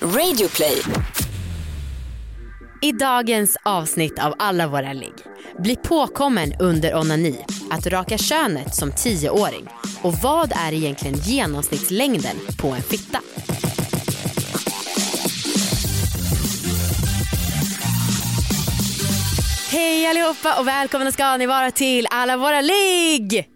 Radioplay. I dagens avsnitt av Alla våra ligg bli påkommen under onani, att raka könet som tioåring och vad är egentligen genomsnittslängden på en fitta? Hej allihopa och välkomna ska ni vara till Alla våra ligg!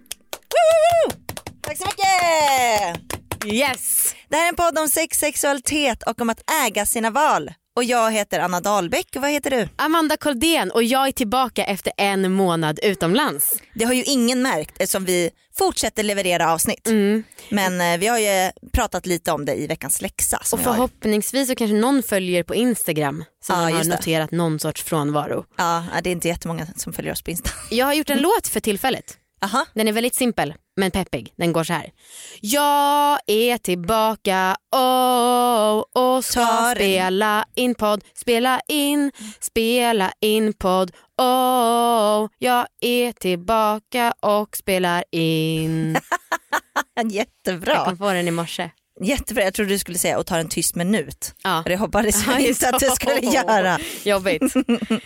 Tack så mycket! Yes! Det här är en podd om sex, sexualitet och om att äga sina val. Och jag heter Anna Dahlbäck vad heter du? Amanda Koldén och jag är tillbaka efter en månad utomlands. Det har ju ingen märkt eftersom vi fortsätter leverera avsnitt. Mm. Men eh, vi har ju pratat lite om det i veckans läxa. Och förhoppningsvis så kanske någon följer på Instagram som Ja, har just det. noterat någon sorts frånvaro. Ja, det är inte jättemånga som följer oss på Insta. Jag har gjort en låt för tillfället. Aha. Den är väldigt simpel men peppig. Den går så här. Jag är tillbaka oh, och ska spela in podd, spela in, spela in podd. Oh, jag är tillbaka och spelar in. Jag Jättebra. kom på den i morse. Jättebra. Jag trodde du skulle säga och ta en tyst minut. Ja. Det hoppades Ja, jag inte att du skulle göra. Jobbigt.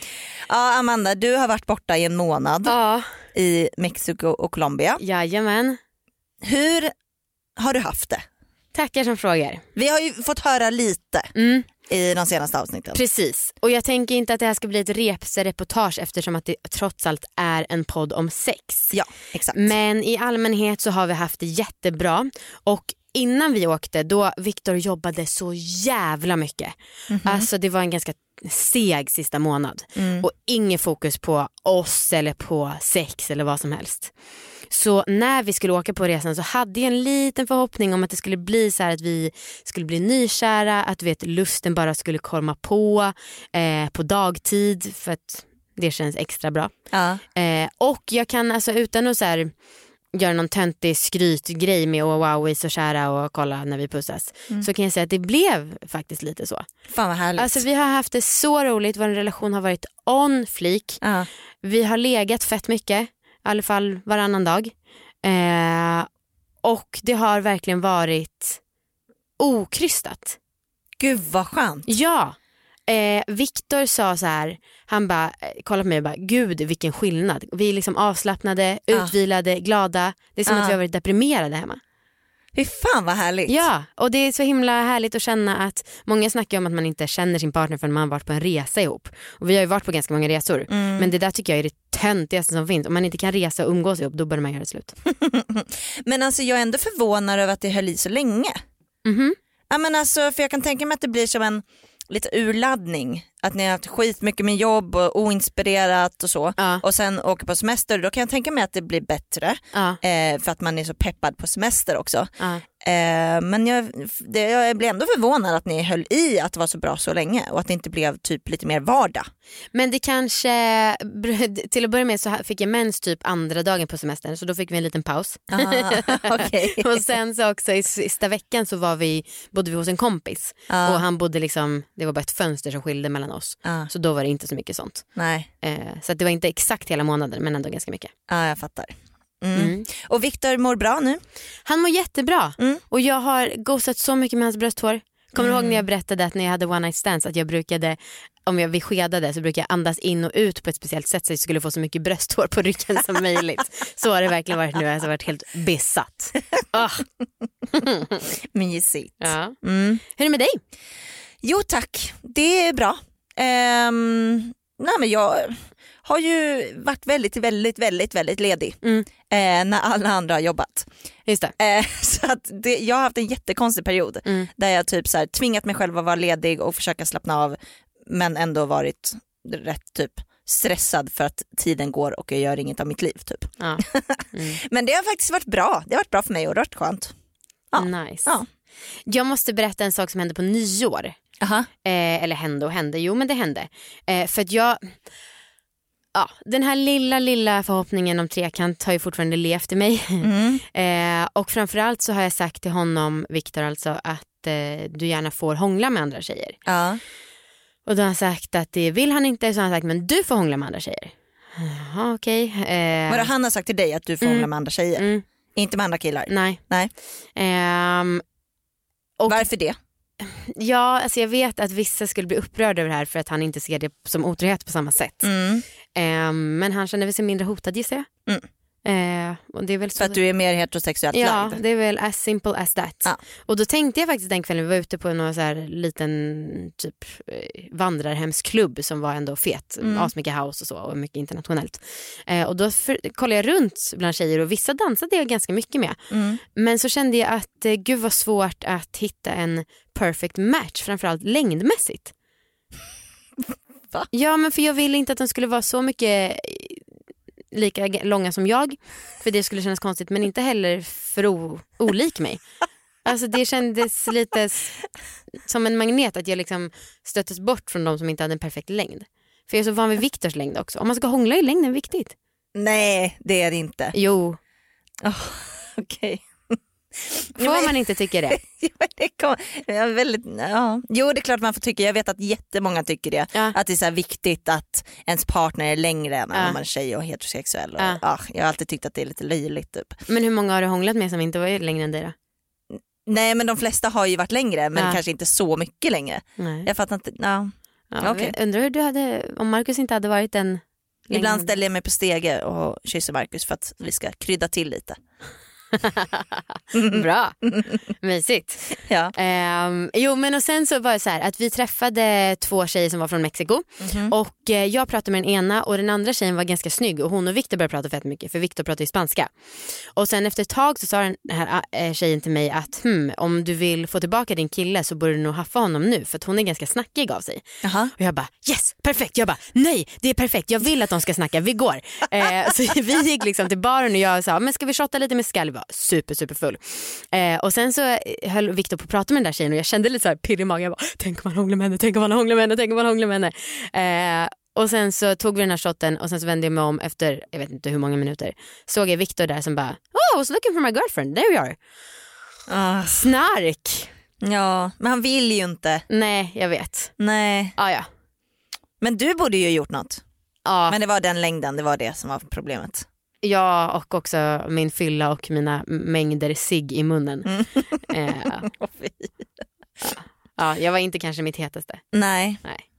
Ja, Amanda, du har varit borta i en månad Ja, i Mexiko och Colombia. jajamän. Hur har du haft det? Tackar som frågar. Vi har ju fått höra lite Mm. i de senaste avsnitten. Precis, och jag tänker inte att det här ska bli ett repse-reportage eftersom att det trots allt är en podd om sex. Ja, exakt. Men i allmänhet så har vi haft det jättebra och innan vi åkte då Viktor jobbade så jävla mycket. Alltså det var en ganska seg sista månad och ingen fokus på oss eller på sex eller vad som helst. Så när vi skulle åka på resan så hade jag en liten förhoppning om att det skulle bli så här att vi skulle bli nykära, att vet, lusten bara skulle komma på eh, på dagtid för att det känns extra bra. Ja. Eh, och jag kan alltså utan att så här, göra någon töntig skrytgrej med att wow vi är så kära och kolla när vi pussas. Så kan jag säga att det blev faktiskt lite så. Fan vad härligt. Alltså vi har haft det så roligt, vår relation har varit on flik. ja. Vi har legat fett mycket, i alla fall varannan dag. Eh, och det har verkligen varit okrystat. Gud vad skönt. Ja. Eh, Viktor sa så här, han bara, eh, kolla på mig och bara, gud vilken skillnad. Vi är liksom avslappnade, Ja. utvilade, glada. Det är som Ja. att vi har varit deprimerade hemma. Fy fan vad härligt. Ja, och det är så himla härligt att känna att många snackar om att man inte känner sin partner förrän man varit på en resa ihop. Och vi har ju varit på ganska många resor. Mm. Men det där tycker jag är det töntigaste som finns. Om man inte kan resa och umgås ihop då bör man göra slut. Men alltså jag är ändå förvånad över att det höll i så länge. Mhm. Ja, men alltså, för jag kan tänka mig att det blir som en lite urladdning. Att ni har haft skitmycket med jobb och oinspirerat och så. Ja. Och sen åker på semester. Då kan jag tänka mig att det blir bättre. Ja, Eh, för att man är så peppad på semester också. ja. Eh, men jag, det, jag blir ändå förvånad att ni höll i att det var så bra så länge och att det inte blev typ lite mer vardag. Men det kanske, till att börja med så fick jag mens typ andra dagen på semestern så då fick vi en liten paus. Ah, okej. och sen så också i sista veckan så var vi, bodde vi hos en kompis Ja. och han bodde liksom, det var bara ett fönster som skilde mellan oss. Ja. Så då var det inte så mycket sånt. Nej, Eh, så det var inte exakt hela månaden men ändå ganska mycket. ja, jag fattar. Mm. Mm. Och Viktor mår bra nu? Han mår jättebra Mm. och jag har gosat så mycket med hans brösthår. Kommer du ihåg när jag berättade att när jag hade one night stands att jag brukade, om jag vi skedade så brukade jag andas in och ut på ett speciellt sätt så att jag skulle få så mycket brösthår på ryggen som möjligt. Så har det verkligen varit nu, jag har varit helt besatt. Ah, Mysigt. ja. Mm. Hur är det med dig? Jo tack, det är bra. Ehm, nej, men jag har ju varit väldigt, väldigt, väldigt, väldigt ledig Mm. eh, när alla andra har jobbat. Just. Eh, så att det, jag har haft en jättekonstig period Mm. där jag typ så här, tvingat mig själv att vara ledig och försöka slappna av men ändå varit rätt typ stressad för att tiden går och jag gör inget av mitt liv. Typ. Ja. Mm. Men det har faktiskt varit bra. Det har varit bra för mig och det har varit skönt. Ja. Nice. Ja. Jag måste berätta en sak som hände på nyår. Aha. Eh, eller hände och hände, jo men det hände. Eh, för att jag, ja, den här lilla lilla förhoppningen om trekant har ju fortfarande levt i mig. Mm. Eh, och framförallt så har jag sagt till honom, Viktor alltså, att eh, du gärna får hångla med andra tjejer. Ja. Och då har han sagt att det vill han inte, så har han sagt men du får hångla med andra tjejer. Jaha okej. Eh, Vadå, han har sagt till dig att du får Mm. hångla med andra tjejer, mm, inte med andra killar? nej. Nej. Ehm, och Varför det? ja, alltså jag vet att vissa skulle bli upprörda över det här för att han inte ser det som otrohet på samma sätt. Mm. Eh, men han känner sig mindre hotad gissar jag. Mm. Eh, och det är väl så För att du är mer heterosexuellt Ja, lagd. det är väl as simple as that. Ja. Och då tänkte jag faktiskt den kvällen vi var ute på någon så här liten typ eh, vandrarhemsklubb som var ändå fet, Mm. asmycket house och så och mycket internationellt. Eh, och då för, kollade jag runt bland tjejer och vissa dansade jag ganska mycket med. Mm. Men så kände jag att eh, gud vad svårt att hitta en perfect match, framförallt längdmässigt. Va? Ja men för jag ville inte att de skulle vara så mycket eh, lika långa som jag, för det skulle kännas konstigt, men inte heller för olik mig. Alltså det kändes lite som en magnet att jag liksom stöttes bort från de som inte hade en perfekt längd. För jag är så van vid Viktors längd också. Om man ska hångla är längden viktigt. Nej det är det inte. Jo, Okej. Får man inte tycka det? Ja, men det kom, ja, väldigt, ja. Jo det är klart man får tycka, jag vet att jättemånga tycker det. Ja. Att det är så viktigt att ens partner är längre än Ja. om man är tjej och heterosexuell. Och, Ja. ja, jag har alltid tyckt att det är lite löjligt. Typ. Men hur många har du hånglat med som inte var längre än dig då? Nej men de flesta har ju varit längre men kanske inte så mycket längre. Nej. Jag fattar inte, ja. Ja, jag Undrar hur du hade, om Markus inte hade varit den Ibland ställer jag mig på stege och kysser Markus för att vi ska krydda till lite. Bra, mysigt. Ja. Ehm, jo men och sen så var det så här att vi träffade två tjejer som var från Mexiko Mhm. och eh, jag pratade med den ena och den andra tjejen var ganska snygg och hon och Viktor började prata fett mycket för Viktor pratar ju spanska. Och sen efter ett tag så sa den här äh, tjejen till mig att hmm, om du vill få tillbaka din kille så borde du nog haffa honom nu för att hon är ganska snackig av sig. Jaha. Och jag bara yes, perfekt. Jag bara nej, det är perfekt. Jag vill att de ska snacka, vi går. Eh, så vi gick liksom till baren och jag sa men ska vi shotta lite med var super super full. Eh, och sen så höll Viktor på att prata med den där tjejen och jag kände lite så här pirr i magen. Jag bara tänk om han hånglar med henne, tänk om han hånglar med henne, tänk om han hånglar med henne. Eh, och sen så tog vi den här shotten och sen så vände jag mig om efter jag vet inte hur många minuter. Såg jag Viktor där som bara oh I was looking for my girlfriend, there we are. Ah, Snark. ja, men han vill ju inte. Nej jag vet. Nej. Ah, ja. Men du borde ju gjort något. Ja. Men det var den längden, det var det som var problemet. Ja och också min fylla och mina mängder sig i munnen. Mm. Eh, ja, jag var inte kanske mitt hetaste. Nej. Nej.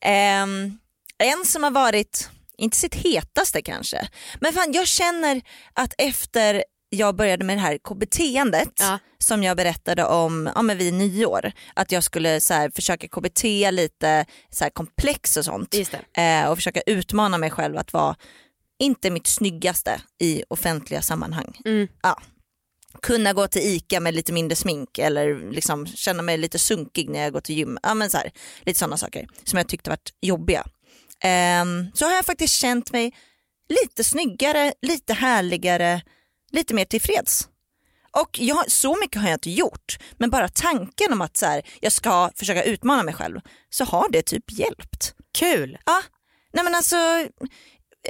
Ehm, en som har varit, inte sitt hetaste kanske, men fan jag känner att efter jag började med det här KBT-andet Ja. som jag berättade om ja, men vid nyår, att jag skulle så här, försöka KBT lite så här, komplex och sånt eh, och försöka utmana mig själv att vara inte mitt snyggaste i offentliga sammanhang. Mm. Ja. Kunna gå till ICA med lite mindre smink eller liksom känna mig lite sunkig när jag går till gym. Ja, men så här, lite sådana saker som jag tyckte varit jobbiga. Ehm, så har jag faktiskt känt mig lite snyggare, lite härligare, lite mer tillfreds. Och jag, så mycket har jag inte gjort, men bara tanken om att så här, jag ska försöka utmana mig själv så har det typ hjälpt. Kul. Ja, nej men alltså,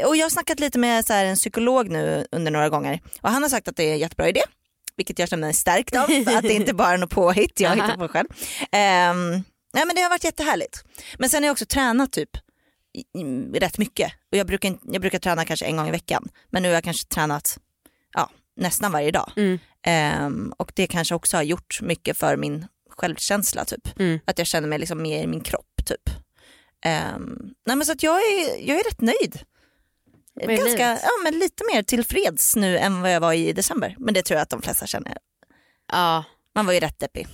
och jag har snackat lite med så här, en psykolog nu under några gånger och han har sagt att det är en jättebra idé, vilket jag känner mig stärkt av, att det inte bara är något påhitt jag hittar på själv. Um, nej men det har varit jättehärligt. Men sen har jag också tränat typ rätt mycket och jag brukar, jag brukar träna kanske en gång i veckan, men nu har jag kanske tränat ja, nästan varje dag. Mm. Ehm, och det kanske också har gjort mycket för min självkänsla typ. Mm. Att jag känner mig liksom mer i min kropp typ. Ehm, nej men så att jag är, jag är rätt nöjd. Med Ganska, livet. ja, men lite mer tillfreds nu än vad jag var i december. Men det tror jag att de flesta känner. Ja, Man var ju rätt deppig.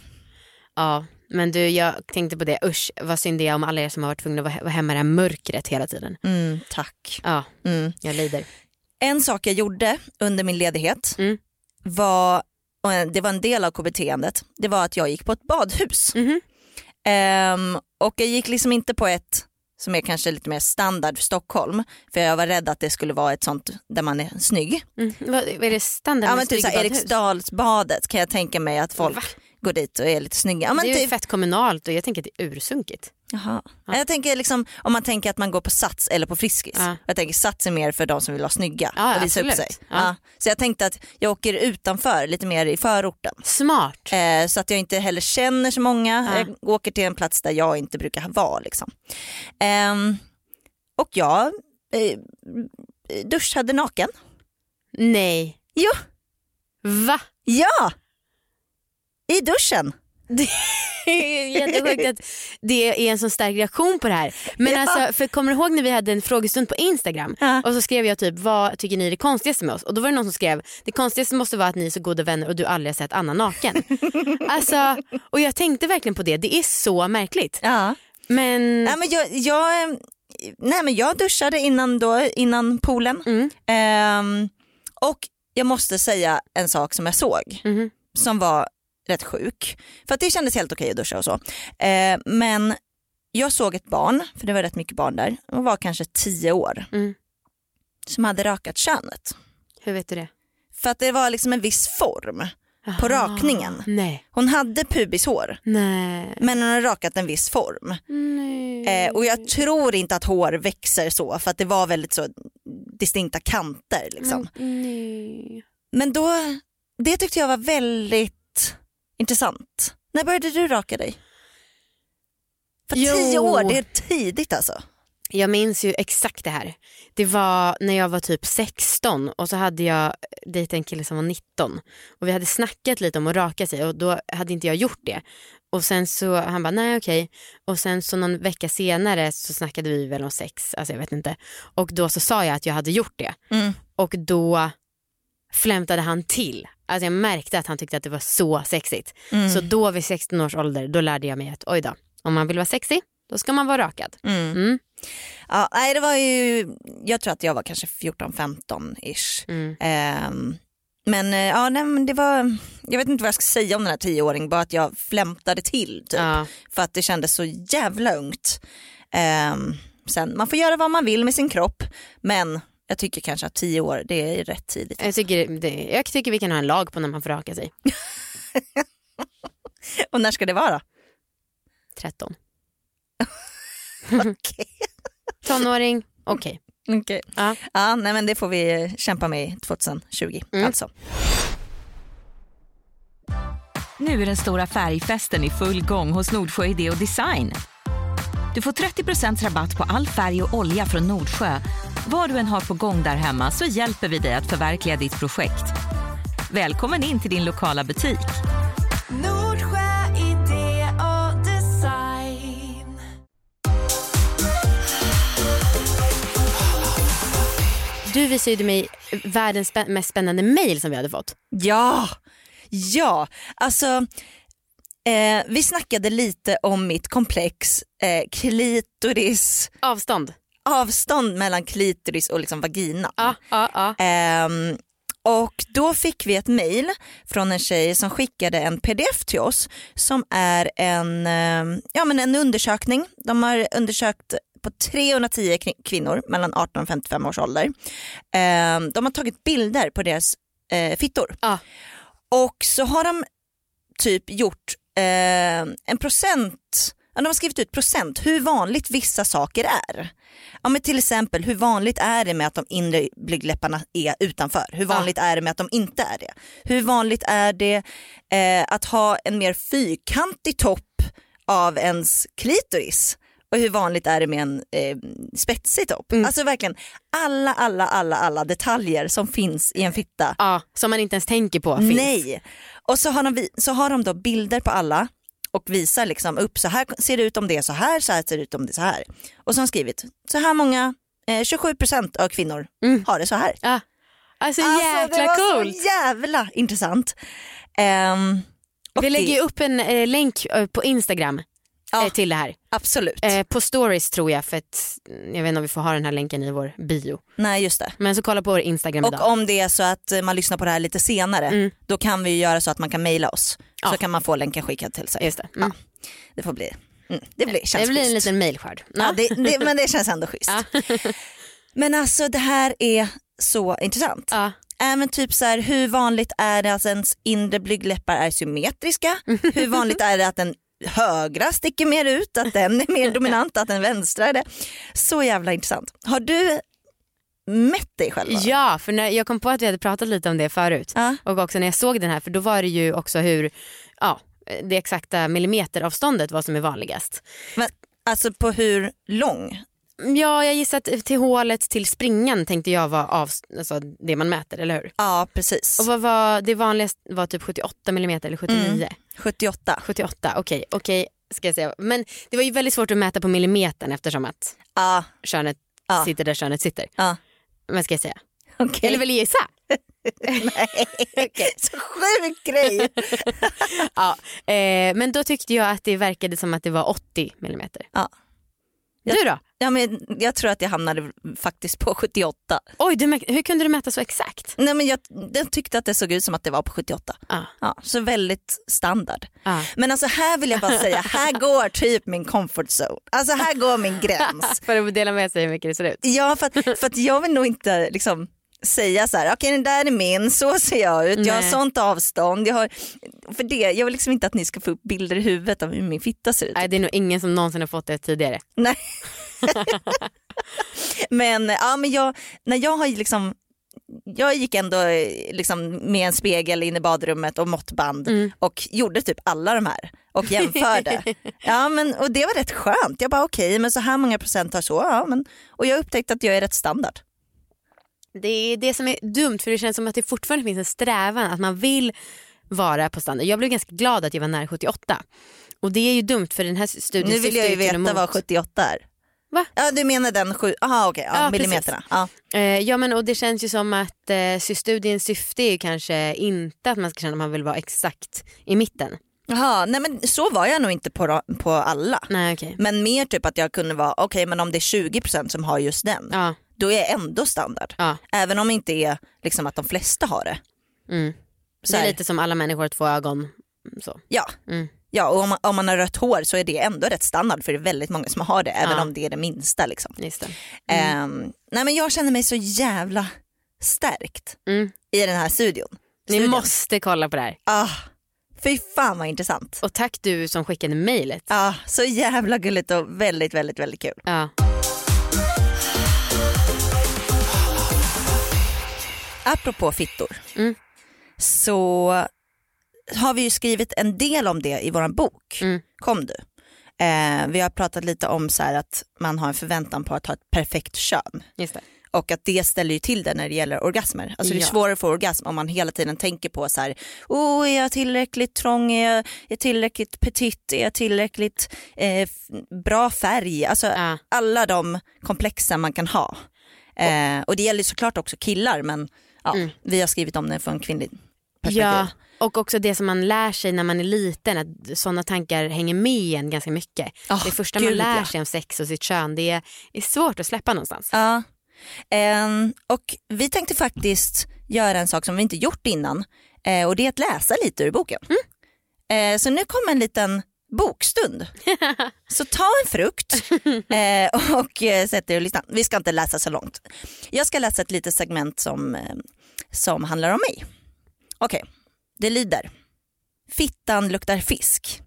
ja. Men du jag tänkte på det, usch vad synd det är om alla er som har varit tvungna att vara hemma i det här mörkret hela tiden. Mm, tack. Ja, Mm. jag lider. En sak jag gjorde under min ledighet Mm. var, och det var en del av KBT-andet, det var att jag gick på ett badhus. Mhm. Ehm, och jag gick liksom inte på ett som är kanske lite mer standard för Stockholm. För jag var rädd att det skulle vara ett sånt där man är snygg. Mm. Vad, är det standard Ja men typ såhär? Eriksdalsbadet kan jag tänka mig att folk Va? går dit och är lite snygga. Ja, men det är ju typ, fett kommunalt och jag tänker att det är ursunkigt. Jaha. Jag tänker liksom, om man tänker att man går på Sats eller på Friskis. Ja. Jag tänker Sats är mer för de som vill vara snygga Ja, och visa upp absolut. sig. Ja. Ja. Så jag tänkte att jag åker utanför, lite mer i förorten. Smart. Eh, så att jag inte heller känner så många. Ja. Jag åker till en plats där jag inte brukar vara. Liksom. Ehm, och jag eh, duschade naken. Nej. Jo, Va? ja! I duschen. Det är jättesjukt att det är en så stark reaktion på det här. Men Ja. alltså, för kommer du ihåg när vi hade en frågestund på Instagram Ja. och så skrev jag typ vad tycker ni är det konstigaste med oss? Och då var det någon som skrev det konstigaste måste vara att ni är så goda vänner och du aldrig har sett Anna naken. alltså, och jag tänkte verkligen på det, det är så märkligt. Ja. Men Nej, men jag, jag, eh, nej, men jag duschade innan, då, innan poolen Mm. Ehm, och jag måste säga en sak som jag såg Mhm. som var rätt sjuk. För att det kändes helt okej att duscha och så. Eh, men jag såg ett barn, för det var rätt mycket barn där, hon var kanske tio år, Mm. som hade rakat könet. hur vet du det? För att det var liksom en viss form på Aha. rakningen. Nej. Hon hade pubishår Nej. men hon hade rakat en viss form. Nej. Eh, och jag tror inte att hår växer så för att det var väldigt så distinkta kanter. Liksom. Nej. Men då, det tyckte jag var väldigt intressant. När började du raka dig? För Jo. tio år, det är tidigt alltså. Jag minns ju exakt det här. Det var när jag var typ 16 och så hade jag dejtat en kille som var 19 och vi hade snackat lite om att raka sig och då hade inte jag gjort det. Och sen så han bara nej okej och sen så någon vecka senare så snackade vi väl om sex, alltså jag vet inte. Och då så sa jag att jag hade gjort det Mm. och då flämtade han till. Alltså jag märkte att han tyckte att det var så sexigt. Mm. Så då vid 16 års ålder då lärde jag mig att oj då, om man vill vara sexig då ska man vara rakad. Mm. Mm. Ja, nej, det var ju, jag tror att jag var kanske 14-15 ish. Ehm, men eh, ja, nej, det var, jag vet inte vad jag ska säga om den här tioåringen, bara att jag flämtade till typ. Ja. För att det kändes så jävla ungt. Ehm, sen, man får göra vad man vill med sin kropp, men jag tycker kanske att tio år, det är rätt tidigt. Jag tycker, det, jag tycker vi kan ha en lag på när man får raka sig. Och när ska det vara? 13. Okej. Tonåring, okej. Okej. Ja. Ja, nej, men det får vi kämpa med i 2020. Mm. Alltså. Nu är den stora färgfesten i full gång hos Nordsjö Idé och Design. Du får 30% rabatt på all färg och olja från Nordsjö. Vad du än har på gång där hemma så hjälper vi dig att förverkliga ditt projekt. Välkommen in till din lokala butik. Nordsjö idé och design. Du visade mig världens spä- mest spännande mail som vi hade fått. Ja, ja, alltså eh, vi snackade lite om mitt komplex eh, klitoris, Avstånd. Avstånd mellan klitoris och liksom vagina. Ja, ja, ja. Ehm, och då fick vi ett mail från en tjej som skickade en pdf till oss som är en, ehm, ja, men en undersökning. De har undersökt på 310 kvi- kvinnor mellan 18 och 55 års ålder. Ehm, de har tagit bilder på deras eh, fittor. Ja. Och så har de typ gjort eh, en procent, de har skrivit ut procent hur vanligt vissa saker är. Ja, men till exempel hur vanligt är det med att de inre blygdläpparna är utanför? Hur vanligt är det med att de inte är det? Hur vanligt är det eh, att ha en mer fyrkantig topp av ens klitoris? Och hur vanligt är det med en eh, spetsig topp? Mm. Alltså verkligen alla, alla, alla, alla detaljer som finns i en fitta. ja, som man inte ens tänker på finns. Nej. Och så har, de, så har de då bilder på alla och visar liksom upp så här ser det ut om det är så här, så här ser det ut om det är så här. Och så har de skrivit så här många, eh, 27% av kvinnor Mm. har det så här. Ja. Alltså, Alltså, jäkla det var coolt. så jävla intressant. Och Vi det- lägger ju upp en eh, länk eh, på Instagram Ja. eh, till det här. Absolut. Eh, på stories tror jag för att jag vet inte om vi får ha den här länken i vår bio. Nej just det. Men så kolla på vår Instagram Och idag. om det är så att eh, man lyssnar på det här lite senare Mm. då kan vi göra så att man kan mejla oss. Ja. Så kan man få länken skickad till sig. Just det. Mm. Det får bli, mm, det blir, känns det blir en schysst. liten mailskörd. Ja, det, det, men det känns ändå schysst. Ja. Men alltså det här är så intressant. Ja. Även typ så här, hur vanligt är det att ens inre blygdläppar är symmetriska? Hur vanligt är det att den högra sticker mer ut, att den är mer dominant, att den vänstra är det? Så jävla intressant. Har du mätt dig själv? Ja, för när jag kom på att vi hade pratat lite om det förut. Ja. Och också när jag såg den här, för då var det ju också hur, ja, det exakta millimeteravståndet vad som är vanligast. Men, alltså på hur lång? Ja, jag gissar att till hålet till springan tänkte jag var av, alltså det man mäter, eller hur? Ja precis. Och vad var, det vanligaste var typ 78 millimeter eller 79. 78. 78, okej. okej ska jag säga. Men det var ju väldigt svårt att mäta på millimetern eftersom att Ja, könet Ja. sitter där könet sitter. ja. Men ska jag säga? okej. Eller vill du gissa? Så sjuk grej. Ja. Eh, men då tyckte jag att det verkade som att det var 80 millimeter. Ja. Du då? Ja, men jag tror att jag hamnade faktiskt på 78. Oj, du, hur kunde du mäta så exakt? Nej, men jag, jag tyckte att det såg ut som att det var på 78. Ja. Ja, så väldigt standard. Ja. Men alltså här vill jag bara säga, här går typ min comfort zone. Alltså här går min gräns. För att dela med sig hur mycket det ser ut. Ja för att, för att jag vill nog inte liksom säga så här, okej den där är min, så ser jag ut, jag har Nej. sånt avstånd. Jag, har, för det, jag vill liksom inte att ni ska få upp bilder i huvudet av hur min fitta ser ut. Nej, det är nog ingen som någonsin har fått det tidigare. Nej. men ja, men jag, när jag har liksom jag gick ändå eh, liksom med en spegel in i badrummet och måttband och gjorde typ alla de här och jämförde. ja, men, och det var rätt skönt. Jag bara okej, men så här många procent har så. Ja, men, och jag upptäckte att jag är rätt standard. Det är det som är dumt för det känns som att det fortfarande finns en strävan att man vill vara på standard. Jag blev ganska glad att jag var nära 78. Och det är ju dumt för den här studien Nu vill jag ju veta emot- vad 78 är. Va? Ja du menar den sju, aha okej, ja, Ja, millimeterna. Ja. Eh, ja men och det känns ju som att eh, studiens syfte är ju kanske inte att man ska känna att man vill vara exakt i mitten. Jaha, nej men så var jag nog inte på, på alla. Nej okej. Men mer typ att jag kunde vara, okej men om det är 20% som har just den, Ja, då är jag ändå standard. ja. Även om det inte är liksom att de flesta har det. Mm. Så Det är här, lite som alla människor har två ögon. Så. Ja, Mm. ja och om man, om man har rött hår så är det ändå rätt standard för det är väldigt många som har det, även Ja. om det är det minsta. Liksom. Det. Ehm, nej men jag känner mig så jävla stärkt Mm. i den här studion. Ni Studien. måste kolla på det här. Ah, fy fan vad intressant. Och tack du som skickade mejlet. Ja, så jävla gulligt och väldigt, väldigt, väldigt kul. Ja. Apropå fittor Mm. så har vi ju skrivit en del om det i våran bok. Mm. Kom du? Eh, vi har pratat lite om så att man har en förväntan på att ha ett perfekt kön. Och att det ställer ju till det när det gäller orgasmer. Alltså det är svårare att få orgasm om man hela tiden tänker på så här, oh, är jag tillräckligt trång, är jag, är jag tillräckligt petit, är jag tillräckligt eh, bra färg? Alltså Ja. alla de komplexen man kan ha. Eh, och det gäller såklart också killar men ja, Mm. vi har skrivit om det från kvinnlig perspektiv. Ja, och också det som man lär sig när man är liten, att sådana tankar hänger med en ganska mycket. Oh, det första gud, man lär ja. sig om sex och sitt kön, det är, är svårt att släppa någonstans. Ja. Ehm, och vi tänkte faktiskt göra en sak som vi inte gjort innan eh, och det är att läsa lite ur boken. Eh, så nu kommer en liten bokstund. så ta en frukt eh, och eh, sätt er och lyssna. Vi ska inte läsa så långt. Jag ska läsa ett litet segment som, eh, som handlar om mig. Okej, det lyder. Fittan luktar fisk.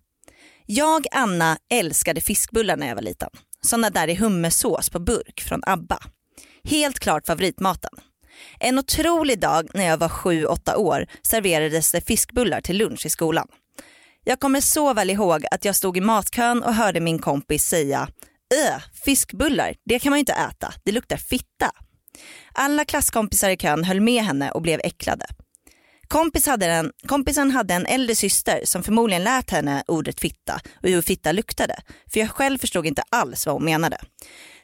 Jag, Anna, älskade fiskbullar när jag var liten. Såna där i hummersås på burk från ABBA. Helt klart favoritmaten. En otrolig dag när jag var 7-8 år serverades det fiskbullar till lunch i skolan. Jag kommer så väl ihåg att jag stod i matkön och hörde min kompis säga Öh, fiskbullar, det kan man ju inte äta, det luktar fitta. Alla klasskompisar i kön höll med henne och blev äcklade. Kompis hade en, kompisen hade en äldre syster som förmodligen lärt henne ordet fitta och hur fitta luktade. För jag själv förstod inte alls vad hon menade.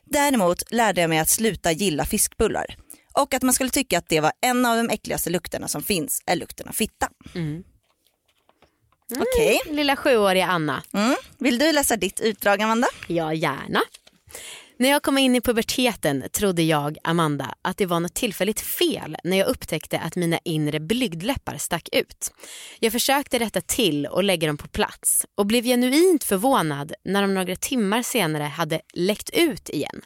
Däremot lärde jag mig att sluta gilla fiskbullar. Och att man skulle tycka att det var en av de äckligaste lukterna som finns är lukten av fitta. Mm. Okej, Lilla sjuåriga Anna. mm. vill du läsa ditt utdrag Amanda? Ja, gärna. När jag kom in i puberteten trodde jag, Amanda, att det var något tillfälligt fel när jag upptäckte att mina inre blygdläppar stack ut. Jag försökte rätta till och lägga dem på plats och blev genuint förvånad när de några timmar senare hade läckt ut igen.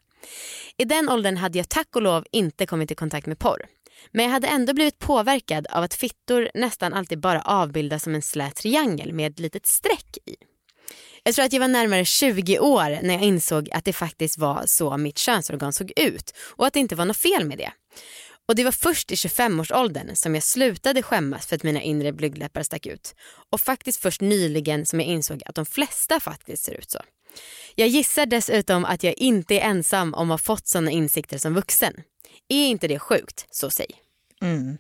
I den åldern hade jag tack och lov inte kommit i kontakt med porr. Men jag hade ändå blivit påverkad av att fittor nästan alltid bara avbildas som en slät triangel med ett litet streck i. Jag tror att jag var närmare 20 år när jag insåg att det faktiskt var så mitt könsorgan såg ut och att det inte var något fel med det. Och det var först i 25-årsåldern som jag slutade skämmas för att mina inre blygdläppar stack ut. Och faktiskt först nyligen som jag insåg att de flesta faktiskt ser ut så. Jag gissar dessutom att jag inte är ensam om att ha fått sådana insikter som vuxen. Är inte det sjukt, så säg. Mm.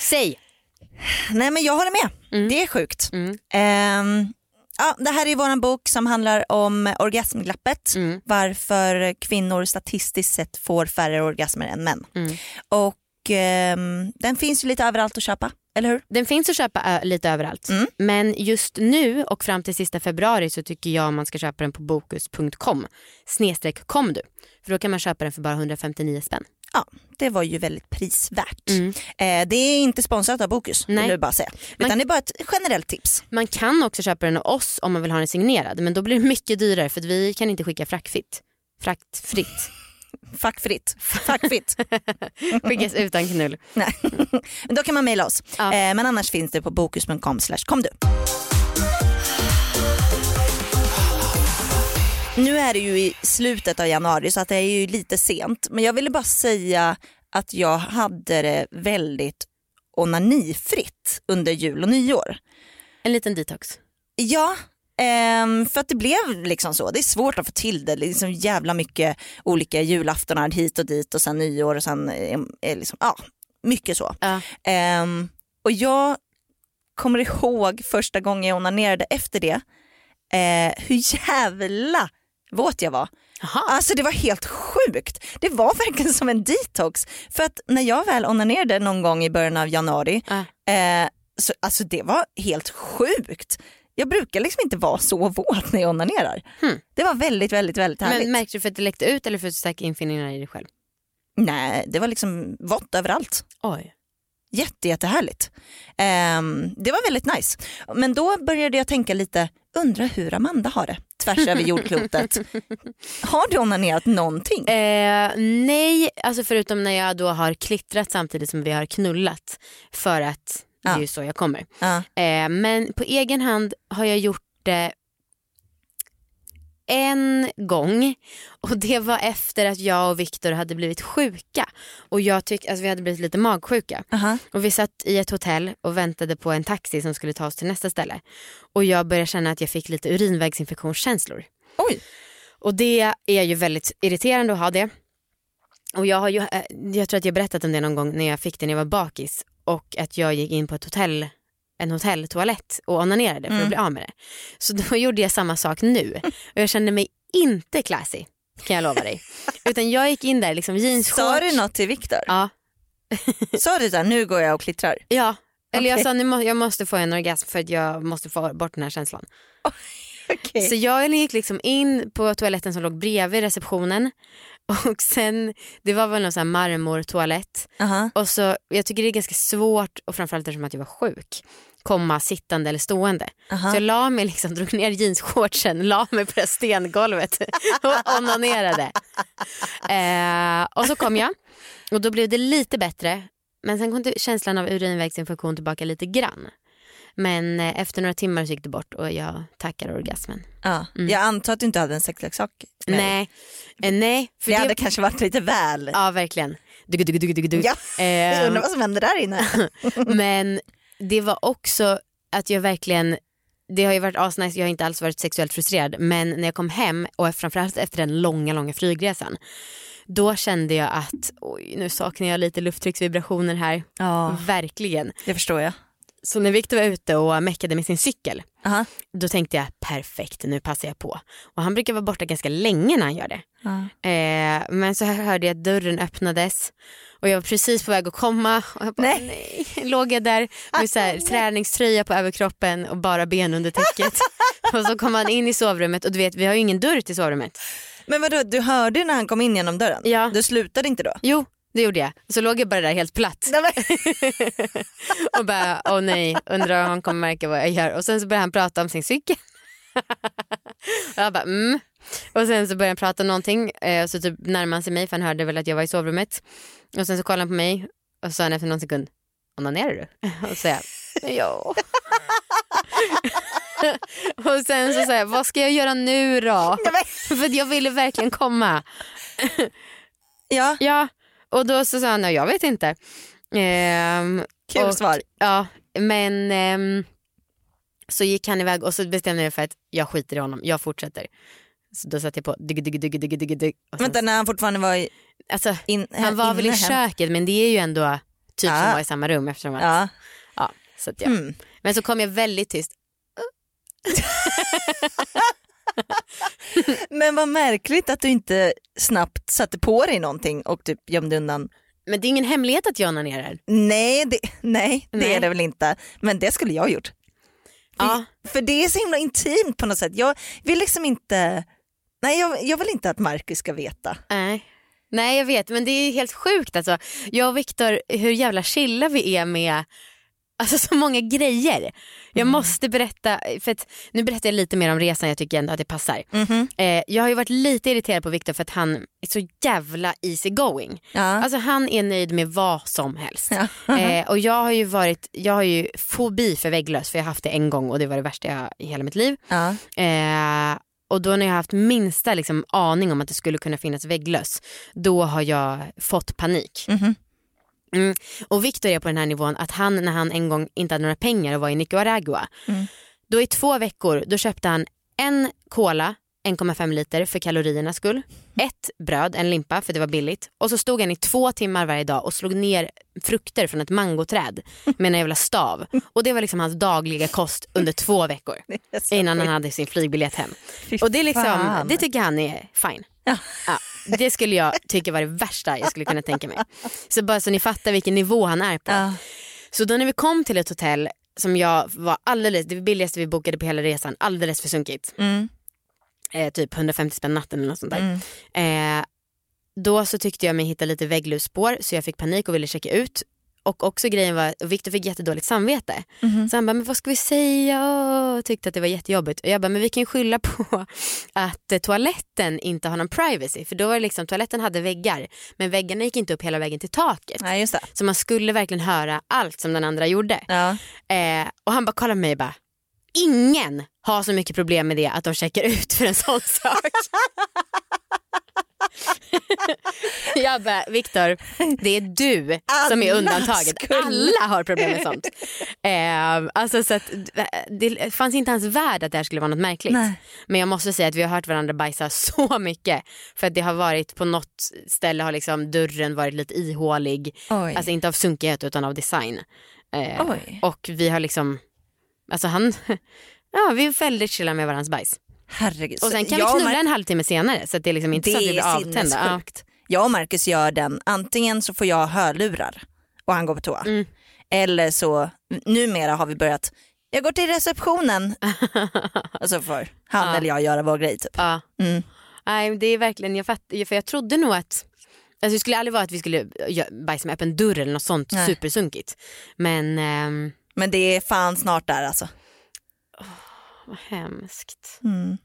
Säg! Nej men jag håller med, det är sjukt. Mm. Ehm, ja, det här är vår bok som handlar om orgasmglappet. Mm. Varför kvinnor statistiskt sett får färre orgasmer än män. Mm. Och ehm, den finns ju lite överallt att köpa, eller hur? Den finns att köpa ö, lite överallt. Mm. Men just nu och fram till sista februari så tycker jag man ska köpa den på bokus.com snedstreck kom du. För då kan man köpa den för bara 159 spänn. Ja, det var ju väldigt prisvärt. Mm. Eh, det är inte sponsrat av Bokus, Nej. vill jag bara säga. Man- Utan det är bara ett generellt tips. Man kan också köpa den av oss om man vill ha den signerad men då blir det mycket dyrare för vi kan inte skicka fraktfritt. Fraktfritt. Fackfritt. Fackfritt. Skickas utan knull. Nej. Men då kan man mejla oss. Ja. Eh, men annars finns det på bokus.com kom du. Nu är det ju i slutet av januari så att det är ju lite sent. Men jag ville bara säga att jag hade det väldigt onanifritt under jul och nyår. En liten detox. Ja, ehm, för att det blev liksom så. Det är svårt att få till det. Det är liksom jävla mycket olika julaftonar hit och dit och sen nyår och sen eh, eh, liksom, ja, mycket så. Ja. Ehm, och jag kommer ihåg första gången jag onanerade efter det, eh, hur jävla våt jag var. Jaha. Alltså det var helt sjukt. Det var verkligen som en detox. För att när jag väl onanerade någon gång i början av januari, Ja. eh, så, alltså det var helt sjukt. Jag brukar liksom inte vara så våt när jag onanerar. Hmm. Det var väldigt, väldigt, väldigt härligt. Men märkte du för att det läckte ut eller för att stärka infinningarna i dig själv? Nej, det var liksom vått överallt. Oj. Jätte, jättehärligt. Ehm, det var väldigt nice. Men då började jag tänka lite, undra hur Amanda har det tvärs över jordklotet. har du onanerat någonting? Eh, nej, alltså förutom när jag då har klittrat samtidigt som vi har knullat för att det är Ja. ju så jag kommer. Ja. Eh, men på egen hand har jag gjort det en gång och det var efter att jag och Viktor hade blivit sjuka och jag tyck, alltså vi hade blivit lite magsjuka Aha. och vi satt i ett hotell och väntade på en taxi som skulle ta oss till nästa ställe och jag började känna att jag fick lite urinvägsinfektionskänslor. Oj. Och det är ju väldigt irriterande att ha det. Och jag har ju, eh, jag tror att jag berättat om det någon gång när jag fick det när jag var bakis och att jag gick in på ett hotell, en hotelltoalett och onanerade för att bli av med det. Så då gjorde jag samma sak nu och jag kände mig inte classy kan jag lova dig. Utan jag gick in där liksom jeansshorts. Sa du något till Viktor? Ja. Sa du där, nu går jag och klittrar? Ja. Eller jag Okej. sa nu må, jag måste få en orgasm för att jag måste få bort den här känslan. Okej. Så jag gick liksom in på toaletten som låg bredvid receptionen och sen, det var väl någon sån här marmortoalett Aha. och så, jag tycker det är ganska svårt och framförallt eftersom att jag var sjuk komma sittande eller stående. Aha. Så jag la mig liksom, drog ner jeansshortsen, la mig på det stengolvet och onanerade. Eh, och så kom jag och då blev det lite bättre men sen kom känslan av urinvägsinfektion tillbaka lite grann. Men eh, efter några timmar så gick det bort och jag tackar orgasmen. Ja. Jag antar att du inte hade en sexleksak med. Nej, eh, nej. För Det det, hade kanske varit lite väl. Ja verkligen. Dugg, dugg, dugg, dugg, dugg. Ja. Jag Eh, undrar vad som hände där inne. men det var också att jag verkligen det har ju varit asnice, jag har inte alls varit sexuellt frustrerad men när jag kom hem och framförallt efter den långa långa flygresan då kände jag att oj nu saknar jag lite lufttrycksvibrationer här. Ja, Verkligen. det förstår jag. Så när Victor var ute och meckade med sin cykel Aha. då tänkte jag perfekt nu passar jag på. Och han brukar vara borta ganska länge när han gör det. Ja. Eh, men så hörde jag att dörren öppnades och jag var precis på väg att komma och jag bara, Nej. nej. låg jag där med så här, träningströja på överkroppen och bara ben under täcket. och så kom han in i sovrummet och du vet vi har ju ingen dörr till sovrummet. Men vadå, du hörde när han kom in genom dörren? Ja. Du slutade inte då? Jo det gjorde jag. Så låg jag bara där helt platt och bara åh nej undrar om han kommer märka vad jag gör. Och sen så började han prata om sin cykel. och jag bara mm. Och sen så började han prata om någonting eh, och så typ närmade han sig mig för han hörde väl att jag var i sovrummet. Och sen så kollade han på mig och så sa han efter någon sekund onanerar du? Och så sa jag ja. och sen så sa jag vad ska jag göra nu då? för jag ville verkligen komma. Ja, Ja och då så sa han jag vet inte. Ehm, kul och- svar. Ja, men ehm, så gick han iväg och så bestämde jag för att jag skiter i honom, jag fortsätter. Så då satte jag på dugg, dugg, dugg, dugg, dugg. Och sen, Vänta, när han fortfarande var i, alltså, in, han var väl i hem? köket men det är ju ändå typ som Ja. var i samma rum eftersom att, Ja. ja. Så att jag, Mm. Men så kom jag väldigt tyst. Men vad märkligt att du inte snabbt satte på dig någonting och typ gömde undan. Men det är ingen hemlighet att jag onanerar. Nej, det, nej, det är det väl inte. Men det skulle jag ha gjort. Ja. för det är så himla intimt på något sätt. Jag vill liksom inte, nej jag, jag vill inte att Marcus ska veta. Nej. Nej jag vet men det är helt sjukt alltså. Jag och Viktor, hur jävla chilla vi är med Alltså så många grejer. Jag måste berätta, för att, nu berättar jag lite mer om resan, jag tycker ändå att det passar. Mhm. Eh, jag har ju varit lite irriterad på Viktor för att han är så jävla easy going. Ja. Alltså han är nöjd med vad som helst. Ja. Eh, och jag har ju varit, jag har ju fobi för vägglöss för jag har haft det en gång och det var det värsta jag i hela mitt liv. Ja. Eh, och då när jag har haft minsta liksom, aning om att det skulle kunna finnas vägglöss, då har jag fått panik. Mhm. Mm. Och Viktor är på den här nivån att han när han en gång inte hade några pengar och var i Nicaragua, Mm. då i två veckor då köpte han en cola 1,5 liter för kaloriernas skull, ett bröd, en limpa för det var billigt och så stod han i två timmar varje dag och slog ner frukter från ett mangoträd med en jävla stav. Och det var liksom hans dagliga kost under två veckor innan han hade sin flygbiljett hem. Fy Och det, är liksom, fan. det tycker han är fine. Ja. Ja, det skulle jag tycka var det värsta jag skulle kunna tänka mig. Så bara så ni fattar vilken nivå han är på. Ja. Så då när vi kom till ett hotell som jag var alldeles, det billigaste vi bokade på hela resan, alldeles för sunkigt. Mm. Eh, typ 150 spänn natten eller något sånt där. Mm. Eh, då så tyckte jag mig hitta lite vägglusspår så jag fick panik och ville checka ut. Och också grejen var, och Victor fick jättedåligt samvete. Mhm. Så han bara, men vad ska vi säga? Och tyckte att det var jättejobbigt. Och jag bara, men vi kan ju skylla på att eh, toaletten inte har någon privacy. För då var det liksom, toaletten hade väggar men väggarna gick inte upp hela vägen till taket. Nej. Så man skulle verkligen höra allt som den andra gjorde. Ja. Eh, och han bara kollar på mig och bara, ingen har så mycket problem med det att de checkar ut för en sån sak. jag bara, Viktor, det är du som är Alla undantaget. skulle- Alla har problem med sånt. Eh, alltså så att, det fanns inte ens värd att det här skulle vara något märkligt. Nej. Men jag måste säga att vi har hört varandra bajsa så mycket. För att det har varit på något ställe har liksom dörren varit lite ihålig. Oj. Alltså inte av sunkighet utan av design. Eh, och vi har liksom, alltså han, ja vi är väldigt chilla med varandras bajs. Herregud. Och sen kan Jag vi knulla en halvtimme senare så att det är liksom inte så att vi Det blir avtända. Ja. Jag och Marcus gör den, antingen så får jag hörlurar och han går på toa. Mm. Eller så, numera har vi börjat, jag går till receptionen och så får han Ja. eller jag göra vår grej typ. Ja. Mm. Nej det är verkligen, jag fattar, för jag trodde nog att Alltså det skulle aldrig vara att vi skulle bajsa med öppen dörr eller något sånt Nej. supersunkigt. Men ehm, Men det är fan snart där alltså. Vad hemskt. Mm.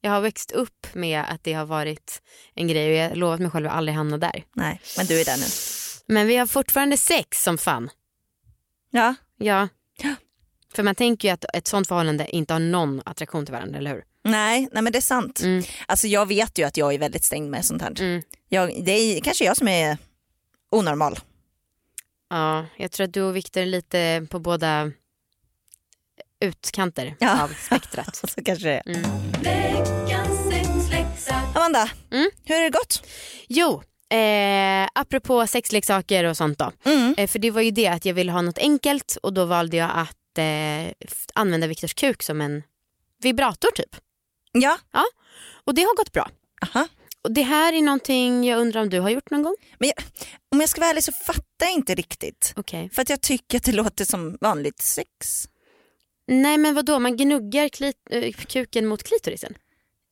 Jag har växt upp med att det har varit en grej och jag har lovat mig själv att aldrig hamna där. Nej, men du är där nu. Men vi har fortfarande sex som fan. Ja, Ja. För man tänker ju att ett sånt förhållande inte har någon attraktion till varandra, eller hur? nej, nej men det är sant. Mm. Alltså jag vet ju att jag är väldigt stängd med sånt här. Mm. Jag, det är kanske jag som är onormal. Ja, jag tror att du och Viktor är lite på båda utkanter Ja. av spektrat. Så kanske det är. Mm. Amanda, Mm. hur har det gått? Jo, eh, apropå sexleksaker och sånt då. Mm. Eh, för det var ju det att jag ville ha något enkelt och då valde jag att eh, använda Viktors kuk som en vibrator typ. Ja, Och det har gått bra. aha. Och det här är någonting jag undrar om du har gjort någon gång? Men jag, om jag ska vara ärlig så fattar jag inte riktigt. Okej. För att jag tycker att det låter som vanligt sex. Nej men vad då? man gnuggar klit- eh, kuken mot klitorisen?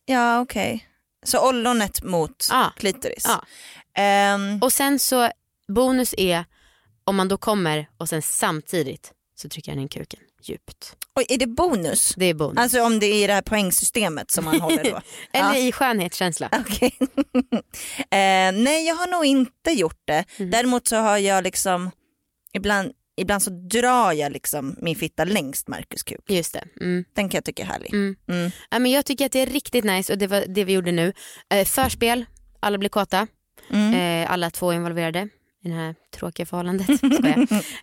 Ja okej. Så ollonet mot Ja. klitoris. Ja. Ehm, Och sen så bonus är om man då kommer och sen samtidigt så trycker han in kuken djupt. och är det bonus? Det är bonus. Alltså om det är i det här poängsystemet som man håller då? Eller ja. i skönhetskänsla. Okej. eh, nej jag har nog inte gjort det. Mm. Däremot så har jag liksom, ibland, ibland så drar jag liksom min fitta längst Marcus kuk. Just det. Mm. Den kan jag tycka är härlig. Mm. Mm. Ja, men jag tycker att det är riktigt nice och det var det vi gjorde nu. Eh, förspel, alla blir kåta. Mm. Eh, alla två involverade i det här tråkiga förhållandet.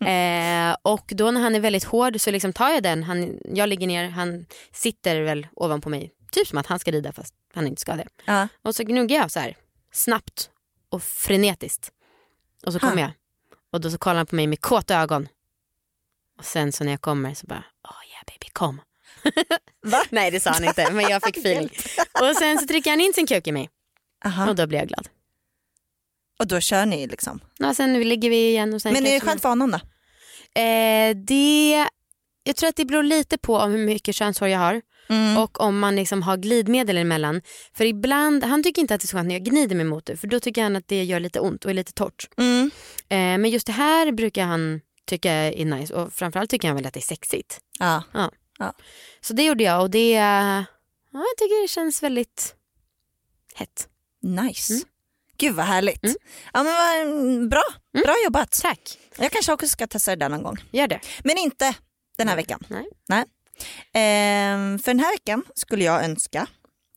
Eh, och då när han är väldigt hård så liksom tar jag den, han, jag ligger ner, han sitter väl ovanpå mig. Typ som att han ska rida fast han inte ska det. Ja. Och så gnuggar jag så här snabbt och frenetiskt. Och så Ha. kommer jag och då så kollar han på mig med kåta ögon. Och sen så när jag kommer så bara, oh yeah baby kom. Nej det sa han inte men jag fick feeling. Och sen så trycker han in sin kuk i mig Aha. och då blir jag glad. Och då kör ni liksom. Och sen ligger vi igen och sen Men är det skönt för honom då? Eh, det, jag tror att det beror lite på om hur mycket könshår jag har Mm. och om man liksom har glidmedel emellan. För ibland, han tycker inte att det är så skönt när jag gnider mig mot det för då tycker han att det gör lite ont och är lite torrt. Mm. Eh, men just det här brukar han tycka är nice och framförallt tycker han väl att det är sexigt. Ja. Så det gjorde jag och det, ja, jag tycker det känns väldigt hett. Nice. Mm. Gud vad härligt. Mm. Ja, men vad, bra. bra jobbat. Tack, Jag kanske också ska testa det där någon gång. gör det. Men inte den här veckan. Nej. Ehm, för den här veckan skulle jag önska,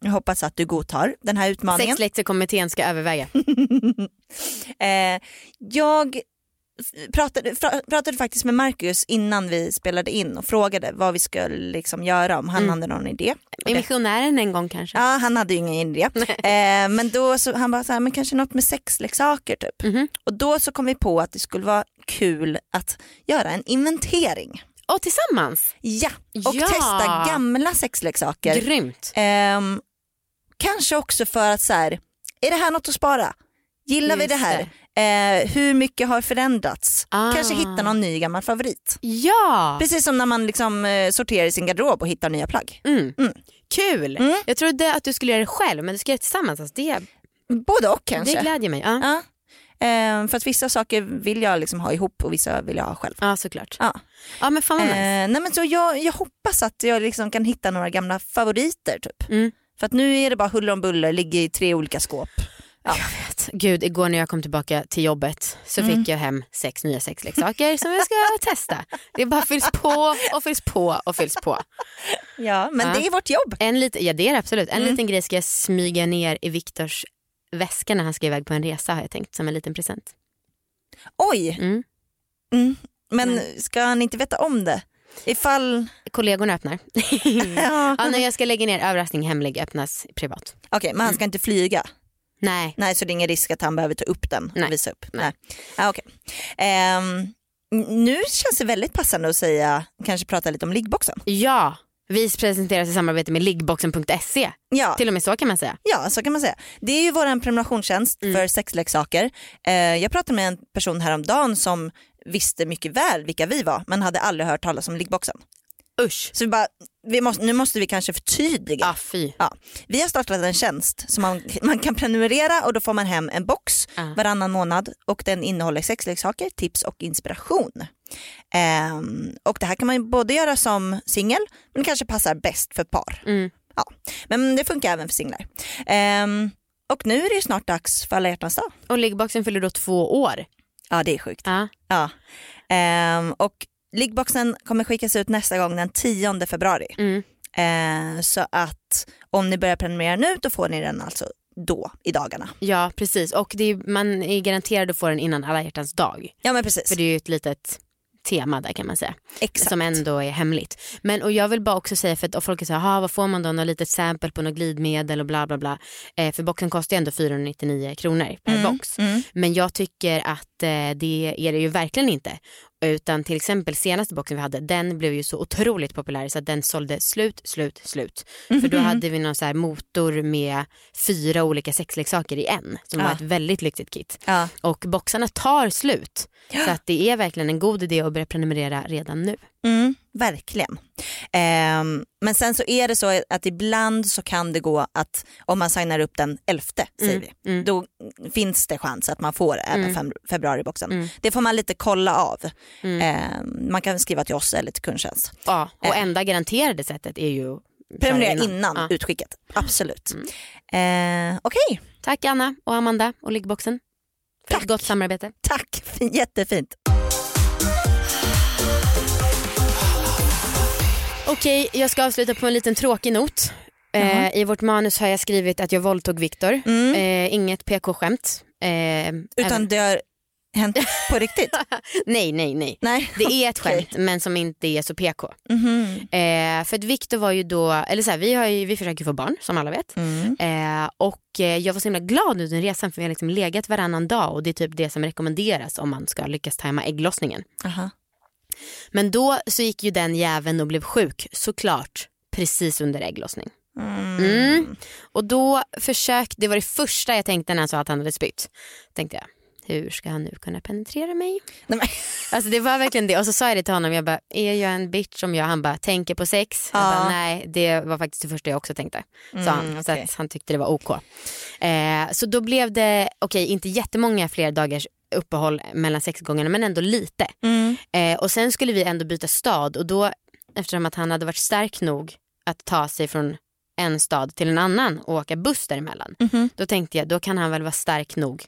jag hoppas att du godtar den här utmaningen. Sexlektorkommittén ska överväga. Eh, jag pratade, pratade faktiskt med Marcus innan vi spelade in och frågade vad vi skulle liksom göra om han Mm. hade någon idé. Missionären en gång kanske. Ja, han hade ju ingen idé. Eh, men då så, han bara så här, men kanske något med sexleksaker typ. Mhm. Och då så kom vi på att det skulle vara kul att göra en inventering. Och tillsammans. Ja, och Ja. testa gamla sexleksaker. Grymt. Ehm, kanske också för att så här, är det här något att spara? Gillar vi Just det här? Eh, hur mycket har förändrats? Ah. Kanske hitta någon ny gammal favorit. Ja. Precis som när man liksom, eh, sorterar i sin garderob och hittar nya plagg. Mm. Mm. Kul. Mm. Jag trodde att du skulle göra det själv men du ska göra det tillsammans. Alltså det, Både och kanske. det glädjer mig. Ja, Ja. Ehm, för att vissa saker vill jag liksom ha ihop och vissa vill jag ha själv. ja såklart. Ja. Ja men fan vad nice. nej men så jag, jag hoppas att jag liksom kan hitta några gamla favoriter typ. Mm. För att nu är det bara huller om buller, ligger i tre olika skåp. Ja. Gud, igår när jag kom tillbaka till jobbet så Mm. fick jag hem sex nya sexleksaker som jag ska testa. Det bara fylls på och fylls på och fylls på. Ja men Ja. det är vårt jobb. En lit- ja det är det absolut. En Mm. liten grej ska jag smyga ner i Viktors väska när han ska iväg på en resa har jag tänkt som en liten present. Oj, Mm. mm. men Mm. ska han inte veta om det? Ifall... Kollegorna öppnar. Ja. ja, när jag ska lägga ner överraskning hemlig öppnas privat. Okej men han ska inte flyga? Nej, Nej så det är ingen risk att han behöver ta upp den Nej. och visa upp? Nej. Ah, okej. Ehm, n- nu känns det väldigt passande att säga, kanske prata lite om liggboxen. ja. Vi presenteras i samarbete med liggboxen.se. Ja. Till och med så kan man säga. Ja, så kan man säga. Det är ju vår prenumerationstjänst Mm. för sexleksaker. Eh, jag pratade med en person häromdagen som visste mycket väl vilka vi var men hade aldrig hört talas om liggboxen. Usch. Så vi bara, vi måste, nu måste vi kanske förtydliga. Ah, fy. Ja, vi har startat en tjänst som man, man kan prenumerera och då får man hem en box Ah. varannan månad och den innehåller sexleksaker, tips och inspiration. Ehm, och det här kan man både göra som singel men kanske passar bäst för par. Mm. Ja, men det funkar även för singlar. Ehm, och nu är det snart dags för alla hjärtans dag. Och liggboxen fyller då två år. Ja det är sjukt. Ja. Ja. Ehm, och liggboxen kommer skickas ut nästa gång den 10 februari. Mm. Ehm, så att om ni börjar prenumerera nu då får ni den alltså då i dagarna. ja precis och det är, man är garanterad att få den innan alla hjärtans dag. Ja men precis. För det är ju ett litet tema där kan man säga. Exakt. Som ändå är hemligt. Men och jag vill bara också säga för att folk är så här, "Ha, vad får man då? Något litet sample på något glidmedel och bla bla bla. Eh, för boxen kostar ju ändå 499 kronor per Mm, box. mm. Men jag tycker att det är det ju verkligen inte. Utan till exempel senaste boxen vi hade, den blev ju så otroligt populär så att den sålde slut, slut, slut. För Mhm. då hade vi någon så motor med fyra olika sexleksaker i en. Som var Ja. ett väldigt lyxigt kit. Ja. Och boxarna tar slut. Så att det är verkligen en god idé att börja prenumerera redan nu. Mm, verkligen. Ehm, men sen så är det så att ibland så kan det gå att om man signar upp den 11 säger Mm, vi, mm. då finns det chans att man får även Mm. februariboxen. Mm. Det får man lite kolla av. Mm. Ehm, man kan skriva till oss eller till kundtjänst. Ja, och Eh. enda garanterade sättet är ju Prenumerera innan, Ja. Mm. utskicket, absolut. Eh, Okej, Tack Anna och Amanda och liggboxen. Tack. ett gott samarbete. tack, jättefint. Okej, jag ska avsluta på en liten tråkig not. Eh, I vårt manus har jag skrivit att jag våldtog Viktor. Mm. Eh, inget PK-skämt. Eh, Utan det har hänt på riktigt? Nej, nej, nej. Nej. Det är ett skämt men som inte är så PK. Mhm. Eh, för att Viktor var ju då, eller så här, vi, har ju, vi försöker få barn som alla vet. Mm. Eh, och eh, jag var så himla glad nu den resan för vi har liksom legat varannan dag och det är typ det som rekommenderas om man ska lyckas tajma ägglossningen. Aha. Men då så gick ju den jäveln och blev sjuk såklart precis under ägglossning. Mm. Och då försökte, det var det första jag tänkte när han sa att han hade spytt. Tänkte jag, hur ska han nu kunna penetrera mig? Nej, men, Alltså det var verkligen det och så sa jag det till honom, jag bara, är jag en bitch som jag? Han bara, tänker på sex? Jag Ja. bara, nej det var faktiskt det första jag också tänkte. Sa han, så okej. att han tyckte det var OK. Eh, så då blev det, okej inte jättemånga fler dagars uppehåll mellan sexgångarna men ändå lite. mm. Eh, och sen skulle vi ändå byta stad och då eftersom att han hade varit stark nog att ta sig från en stad till en annan och åka buss däremellan. Mhm. Då tänkte jag då kan han väl vara stark nog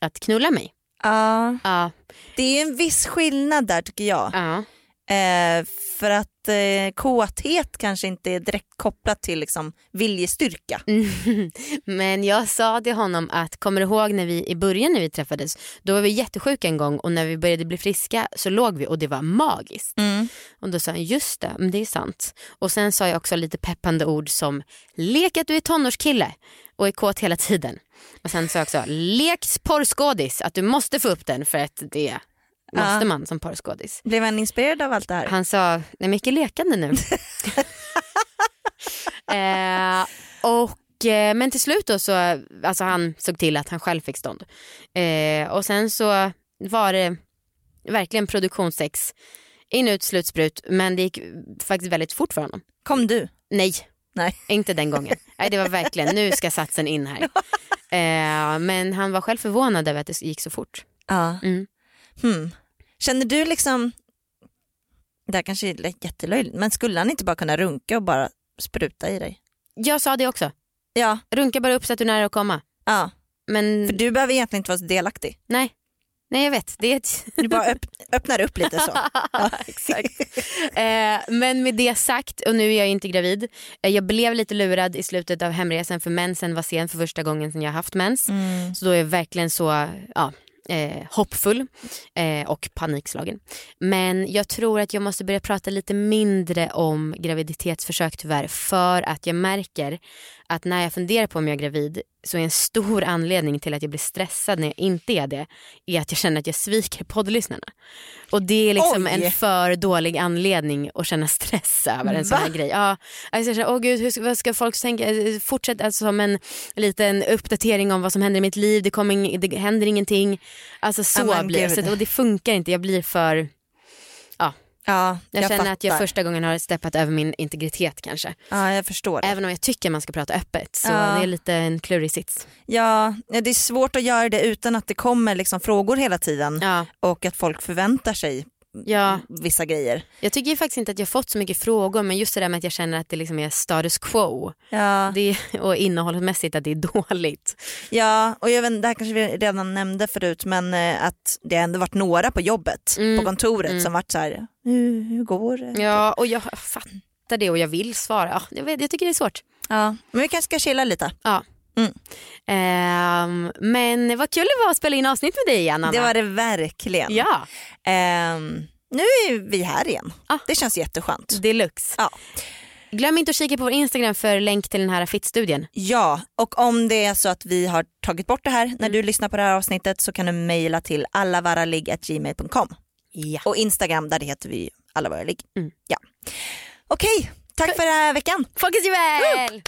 att knulla mig. Ja, Ja, det är en viss skillnad där tycker jag. ja. Eh, för att eh, kåthet kanske inte är direkt kopplat till liksom, viljestyrka. Mm. Men jag sa till honom att kommer du ihåg när vi i början när vi träffades då var vi jättesjuka en gång och när vi började bli friska så låg vi och det var magiskt. Mm. Och då sa han just det, men det är sant. Och sen sa jag också lite peppande ord som lek att du är tonårskille och är kåt hela tiden. Och sen sa jag också lek porrskådis, att du måste få upp den för att det måste man som porrskådis. Blev han inspirerad av allt det här? Han sa, det är mycket lekande nu. eh, och, eh, men till slut då så, alltså han såg till att han själv fick stånd. Eh, och sen så var det verkligen produktionssex, in ut slutsprut, men det gick faktiskt väldigt fort för honom. Kom du? Nej, Nej. inte den gången. Nej, det var verkligen, nu ska satsen in här. Eh, men han var själv förvånad över att det gick så fort. Ja. Mm. Hmm. Känner du liksom, det här kanske är jättelöjligt, men skulle han inte bara kunna runka och bara spruta i dig? Jag sa det också, Ja, runka bara upp så att du är nära att komma. ja. Men för du behöver egentligen inte vara så delaktig. nej, nej jag vet. Det är ett... Du bara öpp, öppnar upp lite så. Ja, exakt. Eh, men med det sagt, och nu är jag inte gravid. Eh, jag blev lite lurad i slutet av hemresan för mensen var sen för första gången sedan jag haft mens. Mm. Så då är jag verkligen så ja, eh, hoppfull eh, och panikslagen. Men jag tror att jag måste börja prata lite mindre om graviditetsförsök tyvärr för att jag märker att när jag funderar på om jag är gravid så är en stor anledning till att jag blir stressad när jag inte är det är att jag känner att jag sviker poddlyssnarna. Och det är liksom Oj. en för dålig anledning att känna stress över en sån här grej. Ja, alltså jag känner, åh gud, hur vad ska folk tänka? Fortsätt alltså som en liten uppdatering om vad som händer i mitt liv, det, kommer det händer ingenting. Alltså så men blir det. och det funkar inte, jag blir för, Ja, jag, känner att jag fattar. första gången har steppat över min integritet kanske. Ja, jag förstår det. Även om jag tycker man ska prata öppet så Ja. det är lite en klurig sits. Ja, ja, det är svårt att göra det utan att det kommer liksom frågor hela tiden Ja, och att folk förväntar sig ja. vissa grejer. Jag tycker faktiskt inte att jag fått så mycket frågor men just det där med att jag känner att det liksom är status quo Ja, det och innehållsmässigt att det är dåligt. ja och jag vet, det här kanske vi redan nämnde förut men eh, att det har ändå varit några på jobbet, Mm, på kontoret mm. som varit så här, hur, hur går det? Ja och jag fattar det och jag vill svara. Ja, jag, vet, jag tycker det är svårt. Ja, men vi kanske ska chilla lite. Ehm, men vad kul det var att spela in avsnitt med dig igen Anna. Det var det verkligen. Ja, Ehm, nu är vi här igen. Ja. Det känns jätteskönt. deluxe. Ja. Glöm inte att kika på vår Instagram för länk till den här fit-studien. Ja, och om det är så att vi har tagit bort det här när du lyssnar på det här avsnittet så kan du mejla till allavaraligg.gmail.com Ja. och Instagram där det heter vi allavaraligg. Mm. Ja. Okej, tack för den här veckan. Folkets juvel!